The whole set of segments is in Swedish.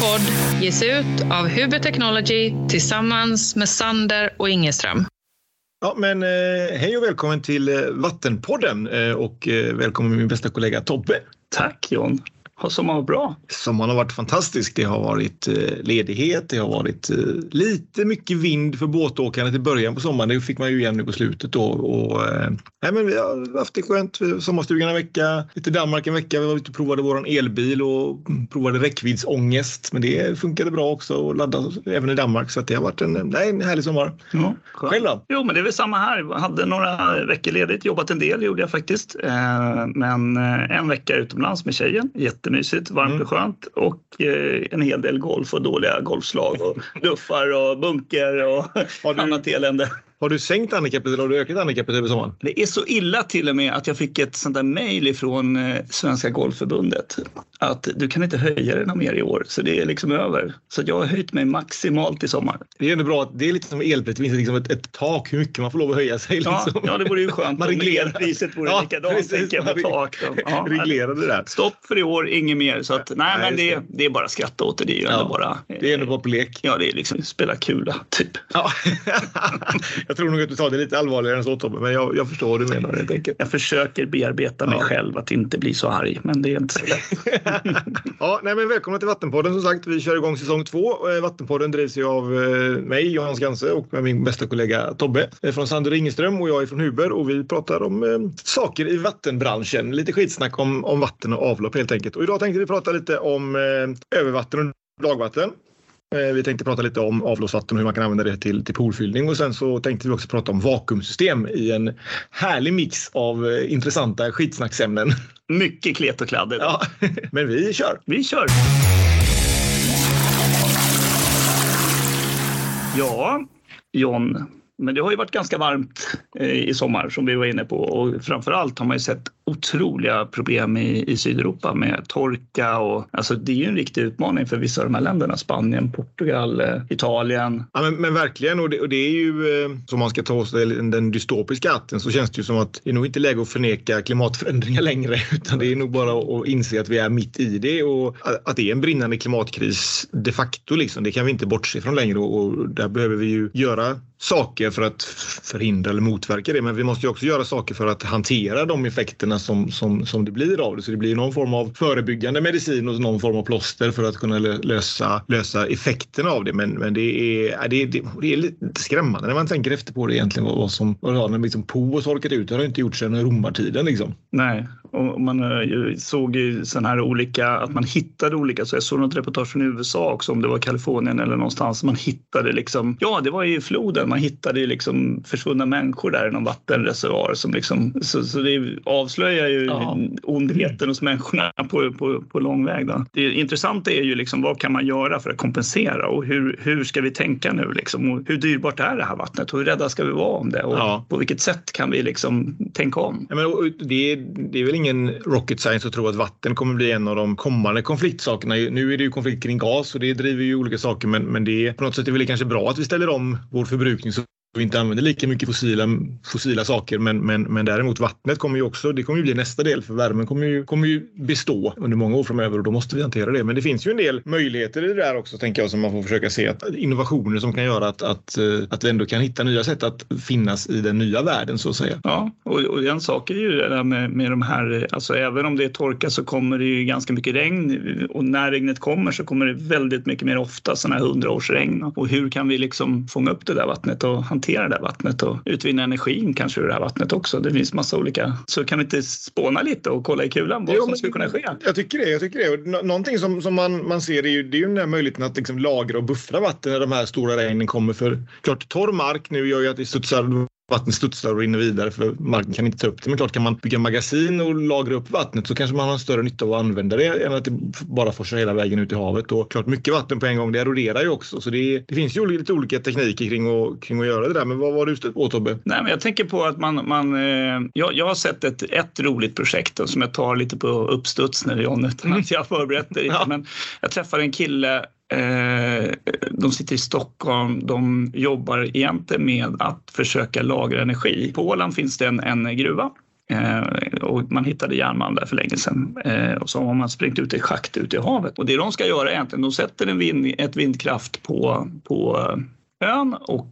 podd ges ut av Huber Technology tillsammans med Sander och Ingeström. Ja, men eh, hej och välkommen till eh, Vattenpodden eh, och eh, välkommen min bästa kollega Tobbe. Tack John. Har sommaren varit bra? Sommaren har varit fantastisk. Det har varit eh, ledighet, det har varit eh, lite mycket vind för båtåkandet i början på sommaren. Det fick man ju igen nu på slutet då. Och, eh, nej, men vi har haft det skönt. Sommarstugan en vecka, lite Danmark en vecka. Vi var ute och provade vår elbil och provade räckviddsångest. Men det funkade bra också att ladda även i Danmark. Så det har varit en, nej, en härlig sommar. Ja, Själv då? Jo, men det är väl samma här. Jag hade några veckor ledigt, jobbat en del gjorde jag faktiskt. Men en vecka utomlands med tjejen. Jätte jättemysigt, varmt Mm. och skönt och eh, en hel del golf och dåliga golfslag och luffar och bunker och Har du- annat elände. Har du sänkt handikappet eller har du ökat handikappet över sommaren? Det är så illa till och med att jag fick ett sånt där mejl ifrån eh, Svenska Golfförbundet att du kan inte höja något mer i år så det är liksom över. Så jag har höjt mig maximalt i sommar. Det är ändå bra att det är lite som elpris. Det finns liksom ett, ett tak hur mycket man får lov att höja sig. Ja, Liksom. ja det vore ju skönt Man om reglerar. elpriset vore Ja, likadant precis. Man tak. Ja, Reglerar det där. Stopp för i år, inget mer. Så att, nej, Nej, men det, det är bara att skratta åt det. Det är ju Ja, ändå bara... Det är ändå bara på lek. Ja, det är liksom spela kula, typ. Ja. jag tror nog att du tar det lite allvarligare än så Tobbe, men jag, jag förstår vad du menar helt enkelt. Jag försöker bearbeta mig Ja. själv att inte bli så arg, men det är inte så lätt. ja, nej, men välkomna till Vattenpodden som sagt. Vi kör igång säsong två. Eh, Vattenpodden drivs ju av eh, mig, Johan Skanse och med min bästa kollega Tobbe från Sander Ingeström och jag är från Huber och vi pratar om eh, saker i vattenbranschen. Lite skitsnack om, om vatten och avlopp helt enkelt. Och idag tänkte vi prata lite om eh, övervatten och dagvatten. Eh, Vi tänkte prata lite om avloppsvatten och hur man kan använda det till, till poolfyllning och sen så tänkte vi också prata om vakuumsystem i en härlig mix av eh, intressanta skitsnacksämnen. Mycket klet och kladd idag. Ja, men vi kör! Vi kör! Ja, John, men det har ju varit ganska varmt eh, i sommar som vi var inne på och framför allt har man ju sett otroliga problem i, i Sydeuropa med torka och alltså det är ju en riktig utmaning för vissa av de här länderna. Spanien, Portugal, eh, Italien. Ja, men, men verkligen, och det, och det är ju eh, som man ska ta oss till den dystopiska hatten så känns det ju som att det är nog inte läge att förneka klimatförändringar längre utan det är nog bara att inse att vi är mitt i det och att- att det är en brinnande klimatkris de facto. Liksom. Det kan vi inte bortse från längre och, och där behöver vi ju göra saker för att förhindra eller motverka det. Men vi måste ju också göra saker för att hantera de effekterna som, som, som det blir av det. Så det blir någon form av förebyggande medicin och någon form av plåster för att kunna lösa, lösa effekterna av det. Men, men det, är, det, det, det är lite skrämmande när man tänker efter på det egentligen. Vad, vad som, vad det har, när liksom Povos torkat ut. Det har inte gjort sedan romartiden liksom. Nej, och man eh, såg ju sådana här olika, att man hittade olika, så jag såg något reportage från USA också om det var Kalifornien eller någonstans, man hittade liksom, ja det var i floden, man hittade liksom försvunna människor där i någon vattenreservoar som liksom, så, så det avslöjar ju Ja. ondheten hos människorna på, på, på lång väg. Då. Det intressanta är ju liksom vad kan man göra för att kompensera och hur, hur ska vi tänka nu liksom och hur dyrbart är det här vattnet och hur rädda ska vi vara om det och Ja. på vilket sätt kan vi liksom tänka om? Ja, men, det, det är väl ingen rocket science att tro att vatten kommer bli en av de kommande konfliktsakerna. Nu är det ju konflikt kring gas och det driver ju olika saker men, men det är på något sätt är det väl kanske bra att vi ställer om vår förbrukning så vi inte använder lika mycket fossila, fossila saker men, men, men däremot vattnet kommer ju också, det kommer ju bli nästa del för värmen kommer ju, kommer ju bestå under många år framöver och då måste vi hantera det. Men det finns ju en del möjligheter i det där också tänker jag som man får försöka se att innovationer som kan göra att, att, eh, att vi ändå kan hitta nya sätt att finnas i den nya världen så att säga. Ja, och, och en sak är ju det där med, med de här, alltså även om det är torka så kommer det ju ganska mycket regn och när regnet kommer så kommer det väldigt mycket mer ofta sådana här hundraårsregn. Och hur kan vi liksom fånga upp det där vattnet och hantera det där vattnet och utvinna energin kanske ur det här vattnet också. Det finns massa olika, så kan vi inte spåna lite och kolla i kulan vad Jo, som skulle kunna ske? Jag tycker det. Jag tycker det. Och nå- någonting som, som man, man ser är ju, det är ju den här möjligheten att liksom lagra och buffra vatten när de här stora regnen kommer. För klart, torr mark nu gör ju att det studsar vattnet studsar och rinner vidare för marken kan inte ta upp det. Men klart kan man bygga magasin och lagra upp vattnet så kanske man har en större nytta av att använda det än att det bara forsar hela vägen ut i havet. Och klart mycket vatten på en gång det eroderar ju också så det, det finns ju lite olika tekniker kring att, kring att göra det där. Men vad var du stött på Tobbe? Nej, men jag tänker på att man, man eh, jag, jag har sett ett, ett roligt projekt då, som jag tar lite på uppstuds nu John, utan att jag har förberett det. Ja. Men jag träffade en kille Eh, de sitter i Stockholm. De jobbar egentligen med att försöka lagra energi. På Åland finns det en, en gruva eh, och man hittade järnmalm där för länge sedan. Eh, och så har man sprängt ut ett schakt ut i havet. Och det de ska göra egentligen, de sätter en vind, ett vindkraft på, på ön och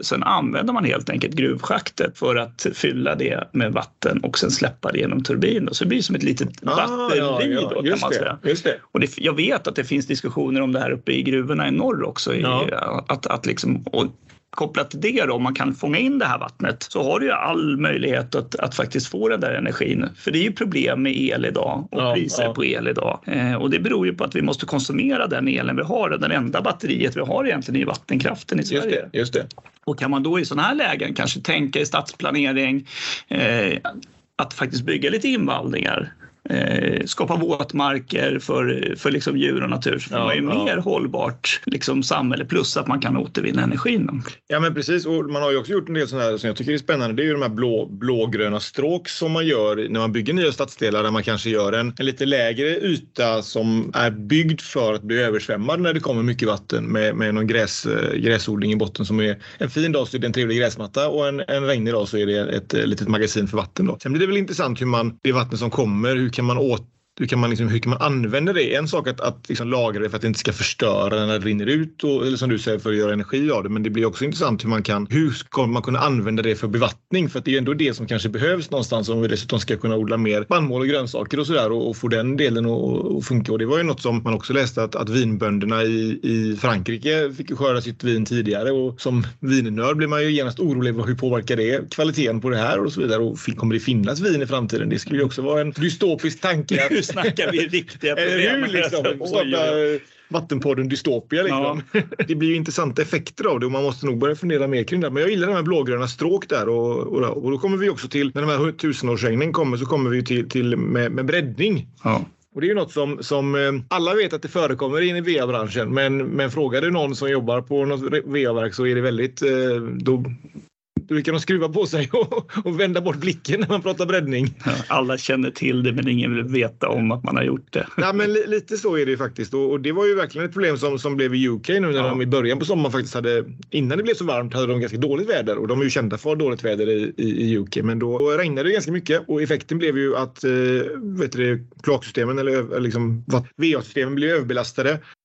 sen använder man helt enkelt gruvschaktet för att fylla det med vatten och sen släppa det genom turbinen. Så det blir som ett litet ah, batteri ja, ja, kan man säga. Just det. Och det, jag vet att det finns diskussioner om det här uppe i gruvorna i norr också. I, ja. att, att liksom, och kopplat till det då, om man kan fånga in det här vattnet så har du ju all möjlighet att, att faktiskt få den där energin. För det är ju problem med el idag och ja, priser ja. på el idag. Eh, och det beror ju på att vi måste konsumera den elen vi har. Den enda batteriet vi har egentligen är vattenkraften i Sverige. Just det, just det. Och kan man då i sådana här lägen kanske tänka i stadsplanering eh, att faktiskt bygga lite invallningar eh, skapa våtmarker för, för liksom djur och natur. Så får ja, man ju ja. mer hållbart liksom, samhälle plus att man kan återvinna energin. Ja men precis och man har ju också gjort en del sådana här som jag tycker är spännande. Det är ju de här blå, blågröna stråk som man gör när man bygger nya stadsdelar där man kanske gör en, en lite lägre yta som är byggd för att bli översvämmad när det kommer mycket vatten med, med någon gräs, eh, gräsodling i botten som är en fin dag så är det en trevlig gräsmatta och en, en regnig dag så är det ett, ett litet magasin för vatten. Då. Sen blir det väl intressant hur man, det vatten som kommer, hur kan man åt hur kan man, liksom, hur kan man använda det? En sak att, att liksom lagra det för att det inte ska förstöra när det rinner ut och, eller som du säger för att göra energi av det. Men det blir också intressant hur man kan, hur ska man kunna använda det för bevattning? För att det är ändå det som kanske behövs någonstans om vi dessutom ska kunna odla mer spannmål och grönsaker och sådär och, och, få den delen att funka. Och det var ju något som man också läste att, att vinbönderna i, i Frankrike fick skörda sitt vin tidigare och som vinnörd blir man ju genast orolig hur påverkar det kvaliteten på det här och så vidare. Och kommer det finnas vin i framtiden? Det skulle ju också vara en dystopisk tanke. Snackar vi riktiga problem. Eller hur? Liksom, starta Vattenpodden Dystopia. Liksom. Ja. Det blir ju intressanta effekter av det och man måste nog börja fundera mer kring det. Men jag gillar de här blågröna stråk där och, och, och då kommer vi också till, när de här tusenårsregnen kommer så kommer vi till, till med, med breddning. Ja. Och det är ju något som, som eh, alla vet att det förekommer in i VA-branschen. Men, men frågar du någon som jobbar på något VA-verk så är det väldigt, eh, då brukar de skruva på sig och, och vända bort blicken när man pratar breddning. Alla känner till det men ingen vill veta om att man har gjort det. Ja, men li lite så är det faktiskt och, och, det var ju verkligen ett problem som, som blev i UK nu när ja. de i början på sommaren faktiskt hade, innan det blev så varmt, hade de ganska dåligt väder och de är ju kända för dåligt väder i, i, i UK. Men då, då regnade det ganska mycket och effekten blev ju att eh, vet du, kloaksystemen eller liksom, VA-systemen blev överbelastade Eh,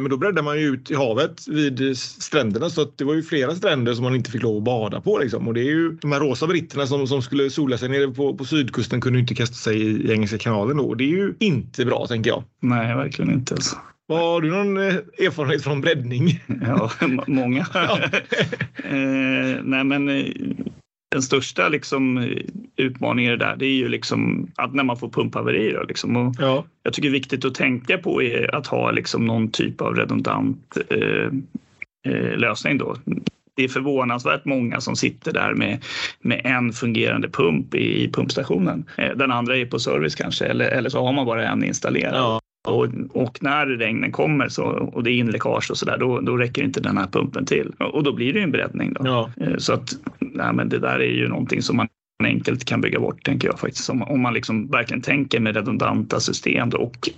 men då breddade man ju ut i havet vid stränderna så att det var ju flera stränder som man inte fick lov att bada på. Liksom. Och det är ju de här rosa britterna som, som skulle sola sig nere på, på sydkusten kunde inte kasta sig i, Engelska kanalen då. Och det är ju inte bra tänker jag. Nej, verkligen inte. Alltså. Har du någon eh, erfarenhet från breddning? Ja, många. Ja. eh, nej, men den största liksom, utmaningen där det är ju liksom att när man får pumphaverier. Liksom. ja. Jag tycker det är viktigt att tänka på är att ha liksom någon typ av redundant eh, eh, lösning. Då. Det är förvånansvärt många som sitter där med, med en fungerande pump i, i pumpstationen. Eh, den andra är på service kanske eller, eller så har man bara en installerad. Ja. Och, och, när regnen kommer så, och det är inläckage och så där, då, då räcker inte den här pumpen till. Och då blir det en breddning. Då. Ja. Eh, så att nej, men det där är ju någonting som man enkelt kan bygga bort, tänker jag faktiskt. Om, om man liksom verkligen tänker med redundanta system och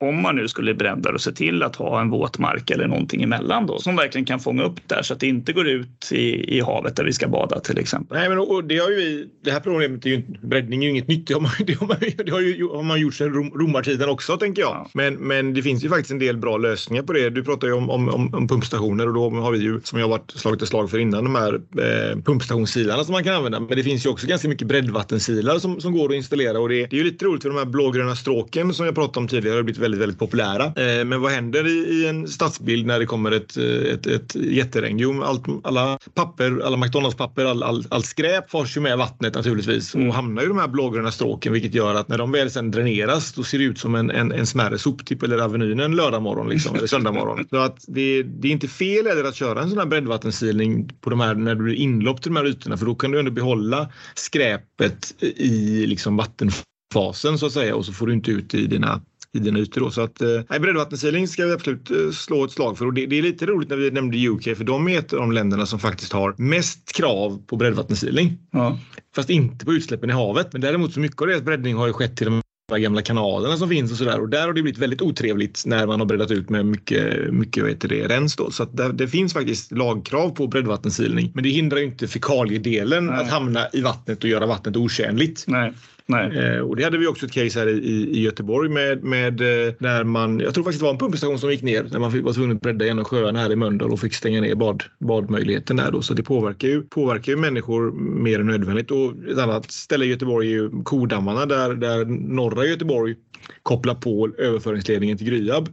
om man nu skulle brända och se till att ha en våtmark eller någonting emellan då som verkligen kan fånga upp där så att det inte går ut i, i havet där vi ska bada till exempel. Nej, men och det, har ju det här problemet är ju breddning är ju inget nytt. Det har man, det har man, det har ju, har man gjort sedan rom, romartiden också tänker jag. Ja. Men, men det finns ju faktiskt en del bra lösningar på det. Du pratar ju om, om, om, om pumpstationer och då har vi ju som jag varit slagit ett slag för innan de här eh, pumpstationssilarna som man kan använda. Men det finns ju också ganska mycket breddvattensilar som, som går att installera och det, det är ju lite roligt för de här blågröna stråken som jag pratade om tidigare har blivit väldigt, väldigt populära. Eh, men vad händer i, en stadsbild när det kommer ett, eh, ett, ett jätteregn? Jo, allt, alla papper, alla McDonalds-papper, all, all, allt skräp fars ju med vattnet naturligtvis och hamnar i de här blågröna stråken vilket gör att när de väl sen dräneras då ser det ut som en, en, en smärre soptipp eller Avenyn en lördag morgon liksom, eller söndag morgon. Så att det, det är inte fel heller att köra en sån här breddvattensilning på de här när du blir inlopp till de här ytorna för då kan du ändå behålla skräpet i liksom vattenfasen så att säga och så får du inte ut i dina i dina ytor. Då. Så att, eh, breddvattensilning ska vi absolut eh, slå ett slag för. Och det, det, är lite roligt när vi nämnde UK för de är ett av de länderna som faktiskt har mest krav på breddvattensilning. Ja. Fast inte på utsläppen i havet. Men däremot så mycket av deras breddning har ju skett till de gamla kanalerna som finns och sådär. Och där har det blivit väldigt otrevligt när man har breddat ut med mycket, mycket vad heter det, rens. Då. Så att där, det finns faktiskt lagkrav på breddvattensilning. Men det hindrar ju inte fekaliedelen Nej. att hamna i vattnet och göra vattnet otjänligt. Nej. Nej. Eh, och det hade vi också ett case här i, i, Göteborg med, med eh, där man, jag tror faktiskt det var en pumpstation som gick ner när man fick, var tvungen att bredda genom sjöarna här i Mölndal och fick stänga ner bad, badmöjligheten där då. Så det påverkar ju, påverkar ju människor mer än nödvändigt. Och ett annat ställe i Göteborg är ju Kodammarna där, där norra Göteborg kopplar på överföringsledningen till Gryab.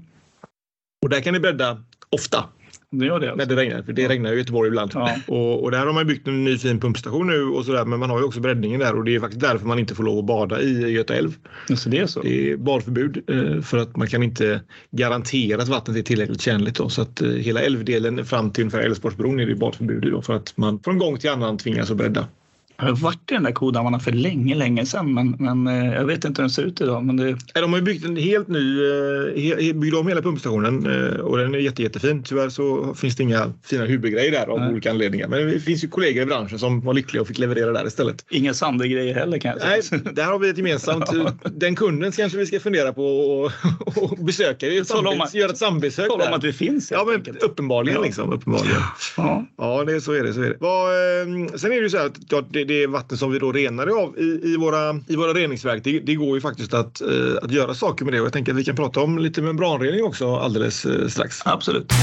Och där kan ni bredda ofta det gör det alltså. det regnar, för det regnar ju i Göteborg ibland. Ja. Och, och där har man byggt en ny fin pumpstation nu och sådär, men man har ju också breddningen där och det är faktiskt därför man inte får lov att bada i Göta älv. Så det är så. Det är badförbud eh, för att man kan inte garantera att vattnet är tillräckligt tjänligt. Då. Så att eh, hela älvdelen fram till ungefär Älvsborgsbron är det badförbud i då för att man från gång till annan tvingas att bredda. Jag har varit i den där kodammarna för länge, länge sedan men, men eh, jag vet inte hur den ser ut idag. Men det, De har ju byggt en helt ny, eh, byggt om hela pumpstationen eh, och den är jätte, jättefin. Tyvärr så finns det inga fina huvudgrejer där av Nej. olika anledningar. Men det finns ju kollegor i branschen som var lyckliga och fick leverera där istället. inga Sandö-grejer heller jag Nej, säga. där har vi ett gemensamt. Den kunden kanske vi ska fundera på och, och besöka. Göra ett sambesök Tala om att vi finns Ja, men uppenbarligen. Ja. Liksom, uppenbarligen. Ja. Ja, det, så är det. Så är det. Vad, eh, sen är det ju så här att ja, det, vatten som vi då renar av i, i, våra, i våra reningsverk, det, det går ju faktiskt att, eh, att göra saker med det. Och jag tänker att vi kan prata om lite membranrening också alldeles eh, strax. Absolut.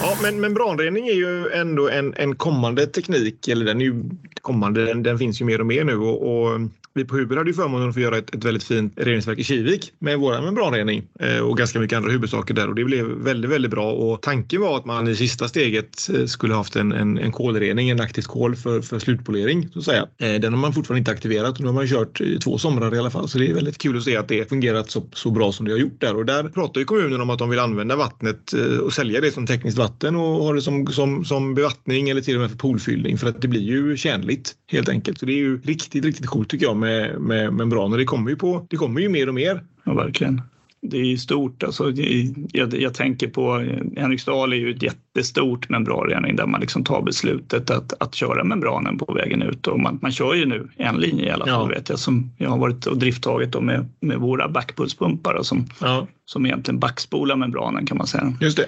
Ja, men membranrening är ju ändå en, en kommande teknik, eller den är ju kommande, den, den finns ju mer och mer nu och, och vi på Huber hade ju förmånen att få göra ett, ett väldigt fint reningsverk i Kivik med vår membranrening eh, och ganska mycket andra huvudsaker där och det blev väldigt, väldigt bra och tanken var att man i sista steget eh, skulle haft en, en, en kolrening, en aktivt kol för, för slutpolering så att säga. Eh, den har man fortfarande inte aktiverat och nu har man kört i två somrar i alla fall så det är väldigt kul att se att det fungerat så, så bra som det har gjort där och där pratar ju kommunen om att de vill använda vattnet eh, och sälja det som tekniskt vatten och ha det som, som, som bevattning eller till och med för poolfyllning för att det blir ju tjänligt helt enkelt. Så det är ju riktigt, riktigt coolt tycker jag med, med membraner. Det kommer ju på, det kommer ju mer och mer. Ja, verkligen. Det är ju stort. Alltså, jag, jag tänker på Henriksdal är ju ett jättestort membranrening där man liksom tar beslutet att, att köra membranen på vägen ut. Och man, man kör ju nu en linje i alla fall Ja. vet jag som jag har varit och drifttagit med, med våra backpulspumpar och som, Ja, som egentligen backspolar membranen kan man säga. just det.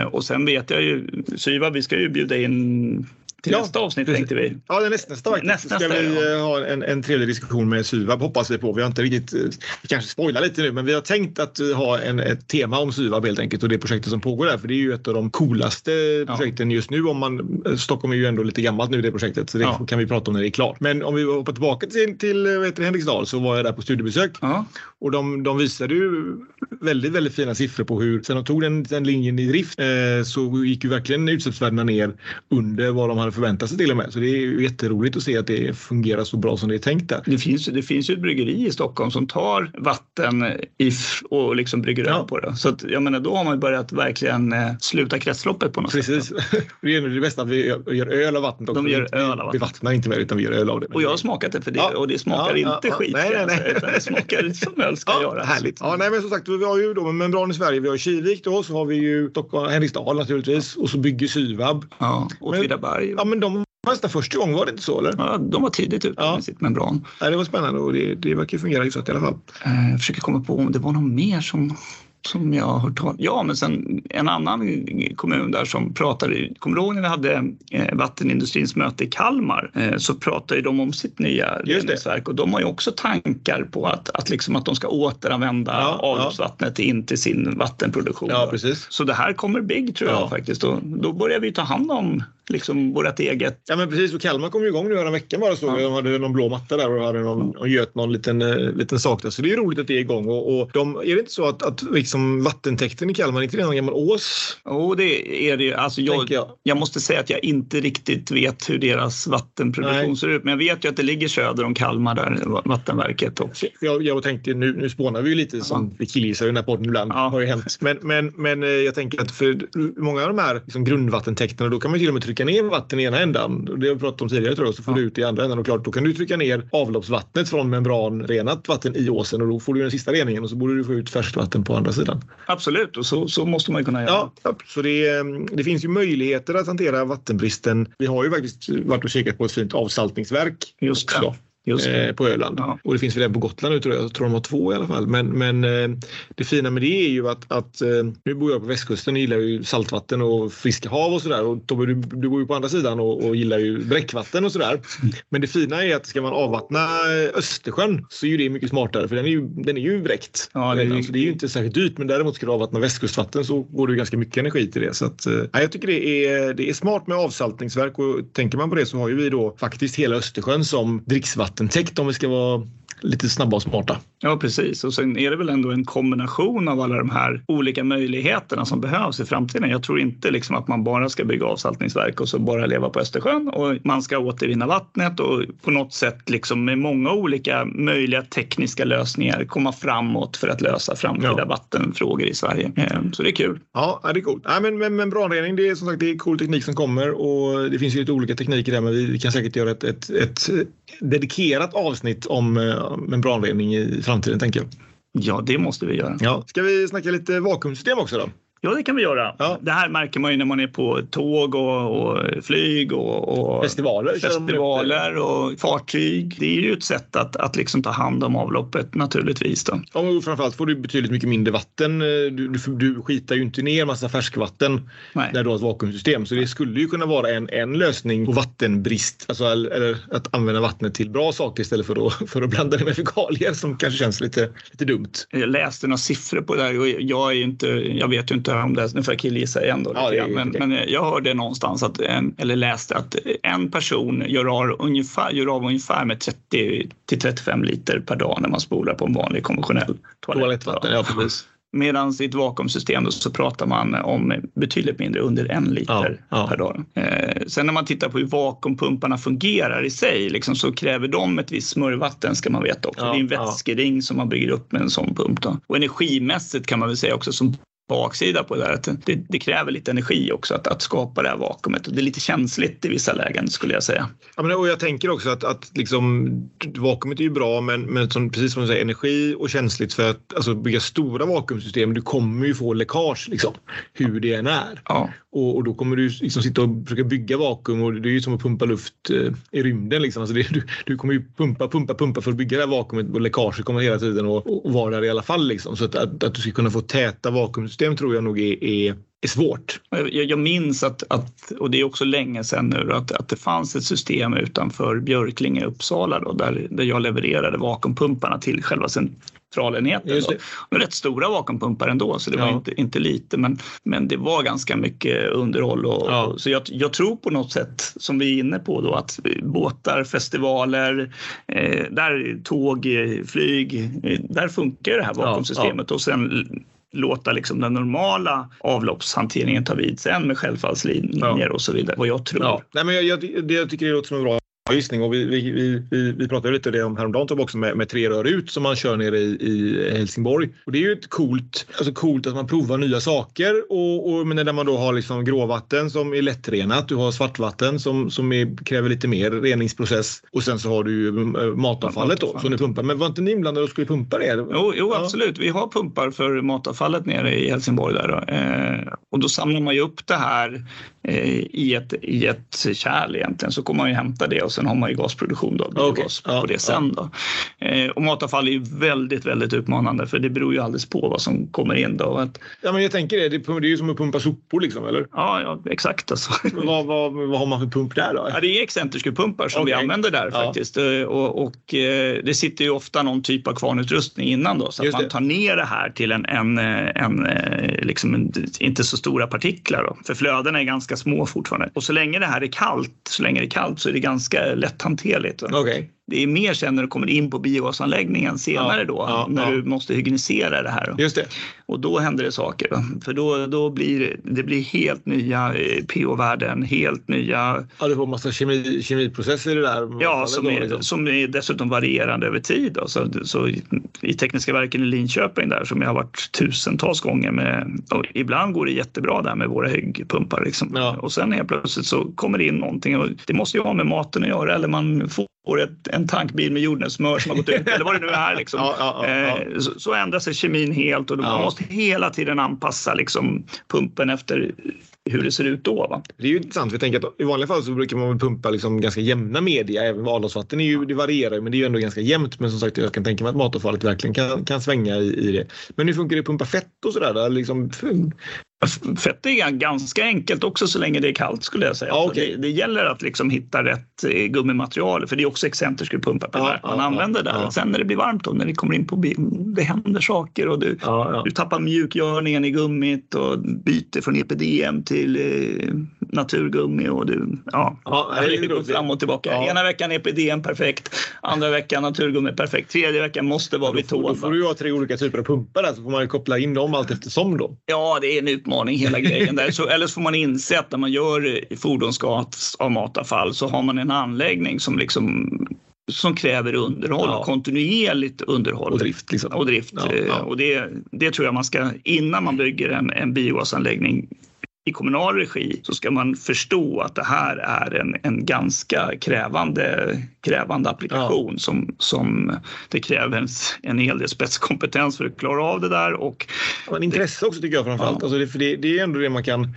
Eh, och sen vet jag ju, Syva, vi ska ju bjuda in till Ja, nästa avsnitt precis. tänkte vi. Ja, nästa, nästa faktiskt. Nästa, ska vi ja. eh, ha en, en trevlig diskussion med Syvab hoppas vi på. Vi har inte riktigt, eh, vi kanske spoilar lite nu, men vi har tänkt att eh, ha en, ett tema om Syvab helt enkelt och det projektet som pågår där. För det är ju ett av de coolaste projekten just nu. Om man, Stockholm är ju ändå lite gammalt nu det projektet så det Ja. kan vi prata om när det är klart. Men om vi hoppar tillbaka till, till Henriksdal så var jag där på studiebesök Ja, och de, de visade ju väldigt, väldigt fina siffror på hur, sen de tog den, den linjen i drift eh, så gick ju verkligen utsläppsvärdena ner under vad de hade förväntat sig till och med. Så det är ju jätteroligt att se att det fungerar så bra som det är tänkt där. det finns, det finns ju ett bryggeri i Stockholm som tar vatten i, f- och liksom brygger Ja. över på det. Så att, jag menar, då har man ju börjat verkligen eh, sluta kretsloppet på något Precis. sätt. Det är det bästa att vi gör, gör öl av vattnet också. De gör öl av vattnet. Vi vattnar inte det utan vi gör öl av det. Och jag har smakat det för det Ja. och det smakar Ja, inte ja, skit. nej, nej, nej. utan Det smakar som öl ska Ja, göra. härligt. Ja, nej, men som sagt, vi har ju då en membran i Sverige. Vi har Kivik då, så har vi ju Stockholm, Henriksdal naturligtvis och så bygger Syvab. Ja, Åtvidaberg. Ja, men de var nästan första gången, var det inte så eller? Ja, de var tidigt ute Ja. med sitt membran. Nej, det var spännande och det, det verkar fungera hyfsat i alla fall. Eh, Jag försöker komma på om det var något mer som, som jag har hört talas Ja, men sen en annan kommun där som pratade. Kommer du ihåg när vi hade eh, vattenindustrins möte i Kalmar? Eh, så pratade de om sitt nya reningsverk och de har ju också tankar på att, att, liksom att de ska återanvända Ja, ja. avloppsvattnet in till sin vattenproduktion. Ja, precis. Så det här kommer big tror jag Ja. faktiskt. Och då börjar vi ta hand om liksom vårt eget. Ja men precis och Kalmar kom ju igång nu en vecka bara så. Ja. De hade någon blå matta där och hade någon, och göt någon liten, eh, liten sak där. Så det är roligt att det är igång. Och, och de, är det inte så att, att liksom vattentäkten i Kalmar, är inte det någon gammal ås? Jo, det är det ju. Alltså jag, jag. jag måste säga att jag inte riktigt vet hur deras vattenproduktion Nej. ser ut. Men jag vet ju att det ligger söder om Kalmar där, Vattenverket. Och, Jag, jag tänkte nu, nu spånar vi ju lite som vi killgissar i den här podden ibland. Ja. Har ju hänt. Men, men, men eh, jag tänker att för många av de här liksom grundvattentäkterna då kan man till och med trycka trycka ner vatten i ena ändan. Det har vi pratat om tidigare tror jag. Så får ja. du ut i andra ändan och klart då kan du trycka ner avloppsvattnet från membranrenat vatten i åsen och då får du den sista reningen och så borde du få ut färskvatten på andra sidan. Absolut och så, så måste man kunna göra. Ja, så det, mm, det finns ju möjligheter att hantera vattenbristen. Vi har ju faktiskt varit och kikat på ett fint avsaltningsverk. Just det. Också eh, på Öland. Ja. Och det finns väl en på Gotland nu tror jag. Jag tror de har två i alla fall. Men, men eh, det fina med det är ju att, att eh, nu bor jag på västkusten och gillar ju saltvatten och friska hav och sådär. Och Tobbe, du, du bor ju på andra sidan och, och gillar ju bräckvatten och sådär. Men det fina är att ska man avvattna Östersjön så är ju det mycket smartare för den är ju, den är ju bräckt. Ja, det, är, alltså, det är ju inte särskilt dyrt men däremot ska du avvattna västkustvatten så går det ganska mycket energi till det. Så att, eh, jag tycker det är, det är smart med avsaltningsverk och tänker man på det så har ju vi då faktiskt hela Östersjön som dricksvatten vattentäkt om vi ska vara lite snabba och smarta. Ja, precis. Och sen är det väl ändå en kombination av alla de här olika möjligheterna som behövs i framtiden. Jag tror inte liksom att man bara ska bygga avsaltningsverk och så bara leva på Östersjön och man ska återvinna vattnet och på något sätt liksom med många olika möjliga tekniska lösningar komma framåt för att lösa framtida ja. vattenfrågor i Sverige. Eh, så det är kul. Ja, det är coolt. Ja, men, men membranrening, det är som sagt det är cool teknik som kommer och det finns ju lite olika tekniker där men vi kan säkert göra ett, ett, ett dedikerat avsnitt om eh, membranrening i framtiden tänker jag. Ja, det måste vi göra. Ja. Ska vi snacka lite vakuumsystem också då? Ja, det kan vi göra. Ja. Det här märker man ju när man är på tåg och, och flyg och, och festivaler, festivaler och fartyg. Det är ju ett sätt att, att liksom ta hand om avloppet naturligtvis. Då. Ja, och framförallt får du betydligt mycket mindre vatten. Du, du, du skitar ju inte ner massa färskvatten Nej. när du har ett vakuumsystem. Så det skulle ju kunna vara en, en lösning på vattenbrist. Alltså, eller att använda vattnet till bra saker istället för att, för att blanda det med fekalier som kanske känns lite, lite dumt. Jag läste några siffror på det här och jag, är inte, jag vet ju inte om det, nu får jag killgissa igen då. Ja, men, men, jag hörde någonstans att en, eller läste att en person gör av ungefär, gör av ungefär med 30 till 35 liter per dag när man spolar på en vanlig konventionell toalett. Toalettvatten, ja precis. Medan i ett vakuumsystem så pratar man om betydligt mindre, under en liter ja, ja. per dag. Eh, sen när man tittar på hur vakuumpumparna fungerar i sig liksom, så kräver de ett visst smörjvatten ska man veta också. Ja, det är en vätskering som man bygger upp med en sån pump. Då. Och energimässigt kan man väl säga också som baksida på det där. Att det, det, kräver lite energi också att, att skapa det här vakuumet och det är lite känsligt i vissa lägen skulle jag säga. Ja, men, och jag tänker också att, att liksom, vakuumet är ju bra men, men som, precis som du säger energi och känsligt för att alltså, bygga stora vakuumsystem. Du kommer ju få läckage liksom, hur det än är. Ja. Och, och, då kommer du liksom sitta och försöka bygga vakuum och det är ju som att pumpa luft eh, i rymden. Liksom. Alltså det, du, du, kommer ju pumpa, pumpa, pumpa för att bygga det här vakuumet och läckaget kommer hela tiden och, och vara där i alla fall. Liksom. Så att, att, att, du ska kunna få täta vakuumsystem tror jag nog är, är är svårt. Jag, jag minns att, att, och det är också länge sedan nu, att, att det fanns ett system utanför Björklinge i Uppsala då, där, där jag levererade vakuumpumparna till själva centralenheten. Då. Rätt stora vakuumpumpar ändå, så det var inte, inte lite, men, men det var ganska mycket underhåll. Och, ja. och så jag, jag, tror på något sätt, som vi är inne på, då, att båtar, festivaler, eh, där tåg, flyg, eh, där funkar det här vakuumsystemet. Ja, och sen låta liksom den normala avloppshanteringen ta vid sen med självfallslinjer ja. och så vidare. Vad jag tror. Ja. Nej, men jag, jag, jag tycker det låter som en bra gissning och vi, vi, vi, vi pratade lite om häromdagen också med, med tre rör ut som man kör nere i, i Helsingborg. Och det är ju ett coolt, alltså coolt att man provar nya saker och, och men när man då har liksom gråvatten som är lättrenat. Du har svartvatten som, som är, kräver lite mer reningsprocess och sen så har du ju äh, matavfallet då som du pumpar. Men var inte ni inblandade och skulle pumpa det? Jo, jo ja. absolut. Vi har pumpar för matavfallet nere i Helsingborg där. Eh, och då samlar man ju upp det här eh, i, ett, i ett kärl egentligen så kommer man ju hämta det och sen har man ju gasproduktion då, biogas okay. på det sen. Då. Eh, och matavfall är ju väldigt, väldigt utmanande för det beror ju alldeles på vad som kommer in. Då. Att, ja, men jag tänker det, det är ju som att pumpa sopor liksom, eller? Ja, ja exakt. Alltså. vad, vad, vad har man för pump där då? Ja, det är excentriskpumpar som okay. vi använder där ja. faktiskt. Eh, och, och eh, det sitter ju ofta någon typ av kvarnutrustning innan då så att Just man tar ner det här till en, en, en, liksom inte så stora partiklar. Då. För flödena är ganska små fortfarande. Och så länge det här är kallt, så länge det är kallt så är det ganska lätthanterligt. Okay det är mer sen när du kommer in på biogasanläggningen senare Ja, då ja, när ja. du måste hygienisera det här. Just det. Och då händer det saker. Va? För då, då blir det blir helt nya eh, pH-värden, helt nya Ja, du får massa kemi, kemiprocesser i det där. Ja, som då, är, liksom. som är dessutom varierande över tid. Då. Så, så i, I Tekniska verken i Linköping där som jag har varit tusentals gånger med. Och ibland går det jättebra där med våra hyggpumpar. Liksom. Och sen helt plötsligt så kommer det in någonting och det måste ju ha med maten att göra eller man får ett, en tankbil med jordnötssmör som har gått ut eller vad det nu är. Liksom. Ja, ja, ja. Eh, så, så ändrar sig kemin helt och man måste hela tiden anpassa liksom, pumpen efter hur det ser ut då. Va? Det är ju intressant. Vi tänker att I vanliga fall så brukar man pumpa liksom ganska jämna media. Även avloppsvatten är ju, det varierar men det är ju ändå ganska jämnt. Men som sagt, jag kan tänka mig att matavfallet verkligen kan, kan svänga i, i det. Men hur funkar det att pumpa fett och sådär? Där? Liksom, Fett är ganska enkelt också så länge det är kallt skulle jag säga. Ja, okej. det, det gäller att liksom hitta rätt eh, gummimaterial för det är också excentriska pumpar primärt Ja, man ja, använder där. ja. Sen när det blir varmt då, när det kommer in på det händer saker och du, du tappar mjukgörningen i gummit och byter från EPDM till eh, naturgummi och du, ja, Ja, det går fram och tillbaka. Ena veckan EPDM perfekt, andra veckan naturgummi perfekt, tredje veckan måste vara vid får, då tån. får du ju ha tre olika typer av pumpar där så får man ju koppla in dem allt eftersom då. Ja, det är en utmaning hela grejen där. Så, eller så får man inse att när man gör fordonsgas av matavfall så har man en anläggning som liksom som kräver underhåll, Ja. kontinuerligt underhåll. Och drift liksom. Och drift. Ja, ja. Och det, det tror jag man ska, innan man bygger en, en biogasanläggning i kommunal regi så ska man förstå att det här är en, en ganska krävande, krävande applikation som, som det kräver en, en hel del spetskompetens för att klara av det där och Men intresse också tycker jag framförallt. Ja. Alltså det, för det, det är ändå det man kan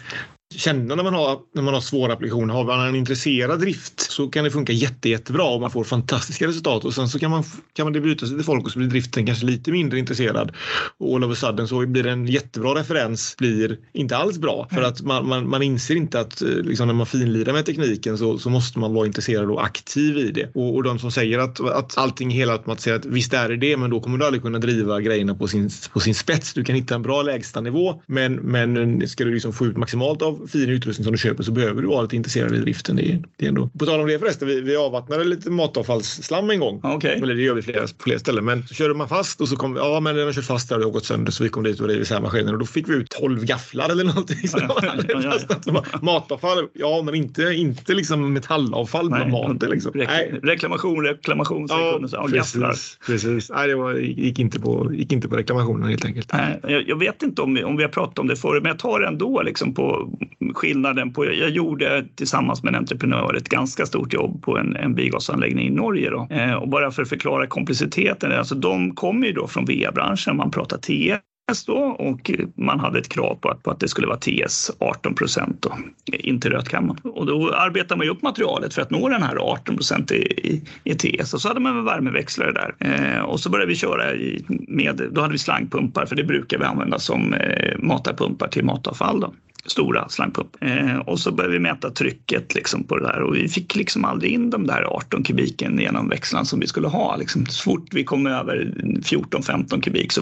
känna när man har, när man har svåra applikationer. Har man en intresserad drift så kan det funka jätte, jättebra och man får fantastiska resultat och sen så kan man, kan man det byta sig till folk och så blir driften kanske lite mindre intresserad. Och all of a sudden så blir en jättebra referens blir inte alls bra för att man, man, man inser inte att eh, liksom när man finlirar med tekniken så, så måste man vara intresserad och aktiv i det. Och, och de som säger att, att allting är helautomatiserat, visst är det det, men då kommer du aldrig kunna driva grejerna på sin, på sin spets. Du kan hitta en bra lägstanivå, men, men ska du liksom få ut maximalt av fin utrustning som du köper så behöver du vara lite intresserad i driften. Det är, det är ändå. På tal om det förresten, vi, vi avvattnade lite matavfallsslam en gång. okej. Eller det gör vi flera, på flera ställen. Men så körde man fast och så kom ja men den har kört fast där och det har gått sönder så vi kom dit och rev isär maskinen och då fick vi ut 12 gafflar eller någonting. Så Ja, Matavfall, ja men inte, inte liksom metallavfall med maten. Liksom. Nej. reklamation, reklamation. Ja, ja, gafflar. precis. precis. Nej, det var, gick, inte på, gick inte på reklamationen helt enkelt. Nej, Jag, jag vet inte om vi, om vi har pratat om det förut, men jag tar ändå liksom på skillnaden. På, jag gjorde tillsammans med en entreprenör ett ganska stort jobb på en, en biogasanläggning i Norge. Då. Eh, och bara för att förklara komplexiteten, alltså de kommer ju då från VA-branschen, man pratar TS då, och man hade ett krav på att, på att det skulle vara TS 18 procent in till rötkammaren. Och då arbetar man ju upp materialet för att nå den här 18 procent i, i, i TS och så hade man en värmeväxlare där. Eh, och så började vi köra i, med, då hade vi slangpumpar för det brukar vi använda som eh, matarpumpar till matavfall. Då stora slangpump. Eh, och så började vi mäta trycket liksom på det där och vi fick liksom aldrig in de där 18 kubiken genom växlarna som vi skulle ha. Liksom. Så fort vi kom över 14-15 kubik så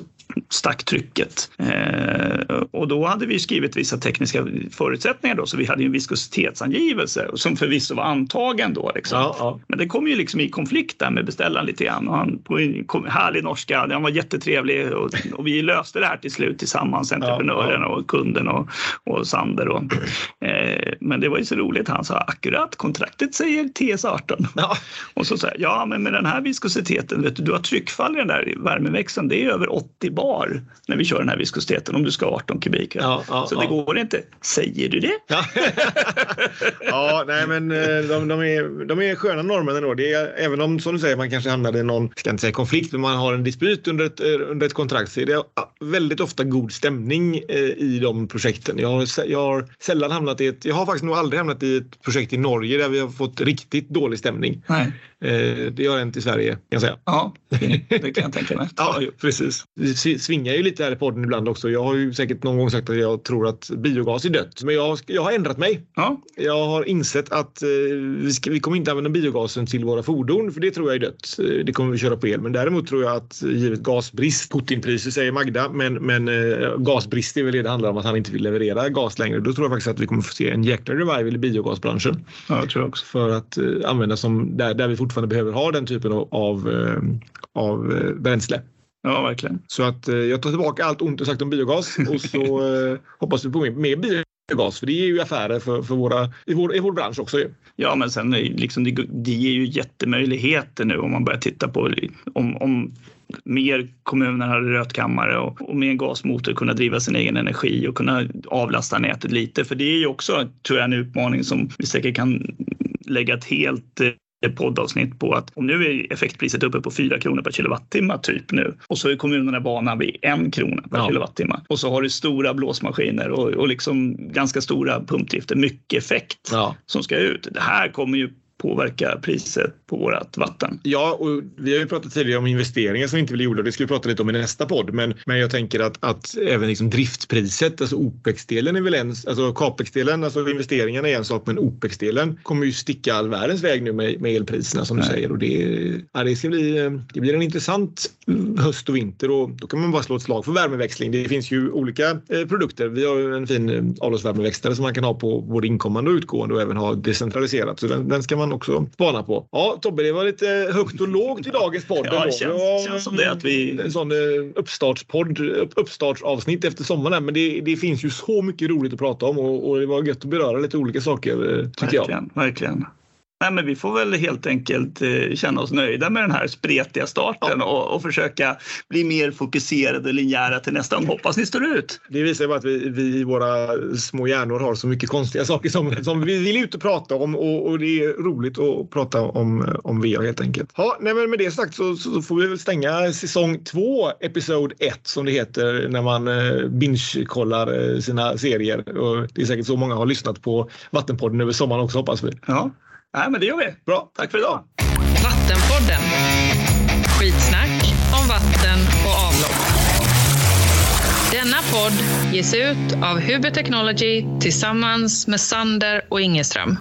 stack trycket. Eh, och då hade vi skrivit vissa tekniska förutsättningar då så vi hade ju en viskositetsangivelse som förvisso var antagen då. Liksom. Ja, ja. Men det kom ju liksom i konflikt där med beställaren lite grann. Och han kom- härlig norska, han var jättetrevlig och, och vi löste det här till slut tillsammans, entreprenören och kunden och, och Sander. Och, eh, men det var ju så roligt, han sa akkurat, kontraktet säger TS18. Ja. Och så sa jag, ja men med den här viskositeten, vet du, du har tryckfall i den där värmeväxeln, det är över 80 bar när vi kör den här viskositeten om du ska ha 18 kubik. Ja, ja, så det går inte. Säger du det? Ja. ja, nej men eh, de, de, är, de är sköna norrmännen då. Det är, även om som du säger man kanske hamnar i någon, ska inte säga konflikt, men man har en dispyt under ett, eh, under ett kontrakt så är det väldigt ofta god stämning eh, i de projekten. Jag har, jag har sällan hamnat i ett, jag har faktiskt nog aldrig hamnat i ett projekt i Norge där vi har fått riktigt dålig stämning. Nej. Det har hänt i Sverige kan jag säga. Ja, det, det kan jag tänka mig. Ja, precis. Svingar ju lite här i podden ibland också. Jag har ju säkert någon gång sagt att jag tror att biogas är dött. Men jag, jag har ändrat mig. Ja. Jag har insett att eh, vi, ska, vi kommer inte använda biogasen till våra fordon för det tror jag är dött. Eh, Det kommer vi köra på el. Men däremot tror jag att givet gasbrist, Putinpriser säger Magda, men, men eh, gasbrist är väl det det handlar om att han inte vill leverera gas längre. Då tror jag faktiskt att vi kommer få se en jäkla revival i biogasbranschen ja, jag tror också. för att eh, använda som där, där vi fortfarande behöver ha den typen av, av, eh, av eh, bränsle. Ja, verkligen. Så att eh, jag tar tillbaka allt ont jag sagt om biogas och så eh, hoppas vi på mer, mer biogas för det är ju affärer för, för våra, i, vår, i vår bransch också. Ju. Ja, men sen liksom, det, det ger ju jättemöjligheter nu om man börjar titta på om, om mer kommuner hade rötkammare och, och med en gasmotor kunna driva sin egen energi och kunna avlasta nätet lite. För det är ju också, tror jag, en utmaning som vi säkert kan lägga ett helt poddavsnitt på att om nu är effektpriset uppe på 4 kronor per kilowattimme typ nu och så är kommunerna vana vid en krona per Ja. kilowattimme och så har du stora blåsmaskiner och, och liksom ganska stora pumpdrifter, mycket effekt Ja. som ska ut. Det här kommer ju påverka priset på vårt vatten. Ja, och vi har ju pratat tidigare om investeringar som inte blir gjorda. Det ska vi prata lite om i nästa podd. Men, men jag tänker att, att även liksom driftpriset, alltså OPEX-delen är väl en, alltså CAPEX-delen, alltså investeringarna är en sak, men OPEX-delen kommer ju sticka all världens väg nu med, med elpriserna som du Nej. säger. Och det, ja, det, ska bli, det blir en intressant höst och vinter och då kan man bara slå ett slag för värmeväxling. Det finns ju olika eh, produkter. Vi har en fin eh, avloppsvärmeväxlare som man kan ha på både inkommande och utgående och även ha decentraliserat. Så den, den ska man också spana på. Ja, Tobbe, det var lite högt och lågt i dagens podd. Ja, det känns, var känns som det att vi... En sån eh, uppstartspodd, upp, uppstartsavsnitt efter sommaren. Men det, det finns ju så mycket roligt att prata om och, och det var gött att beröra lite olika saker eh, tycker jag. Verkligen, verkligen. Nej, men vi får väl helt enkelt eh, känna oss nöjda med den här spretiga starten och, och försöka bli mer fokuserade och linjära till nästa gång. Hoppas ni står ut. Det visar bara att vi, vi i våra små hjärnor har så mycket konstiga saker som, som vi vill ut och prata om och, och det är roligt att prata om, om VR helt enkelt. Ja, nej, men med det sagt så, så får vi väl stänga säsong två, episod 1 som det heter när man eh, binge-kollar eh, sina serier. Och det är säkert så många har lyssnat på Vattenpodden över sommaren också hoppas vi. Ja, Nej, men det gör vi. Bra, Tack för idag. Vattenpodden. Skitsnack om vatten och avlopp. Denna podd ges ut av Huber Technology tillsammans med Sander och Ingeström.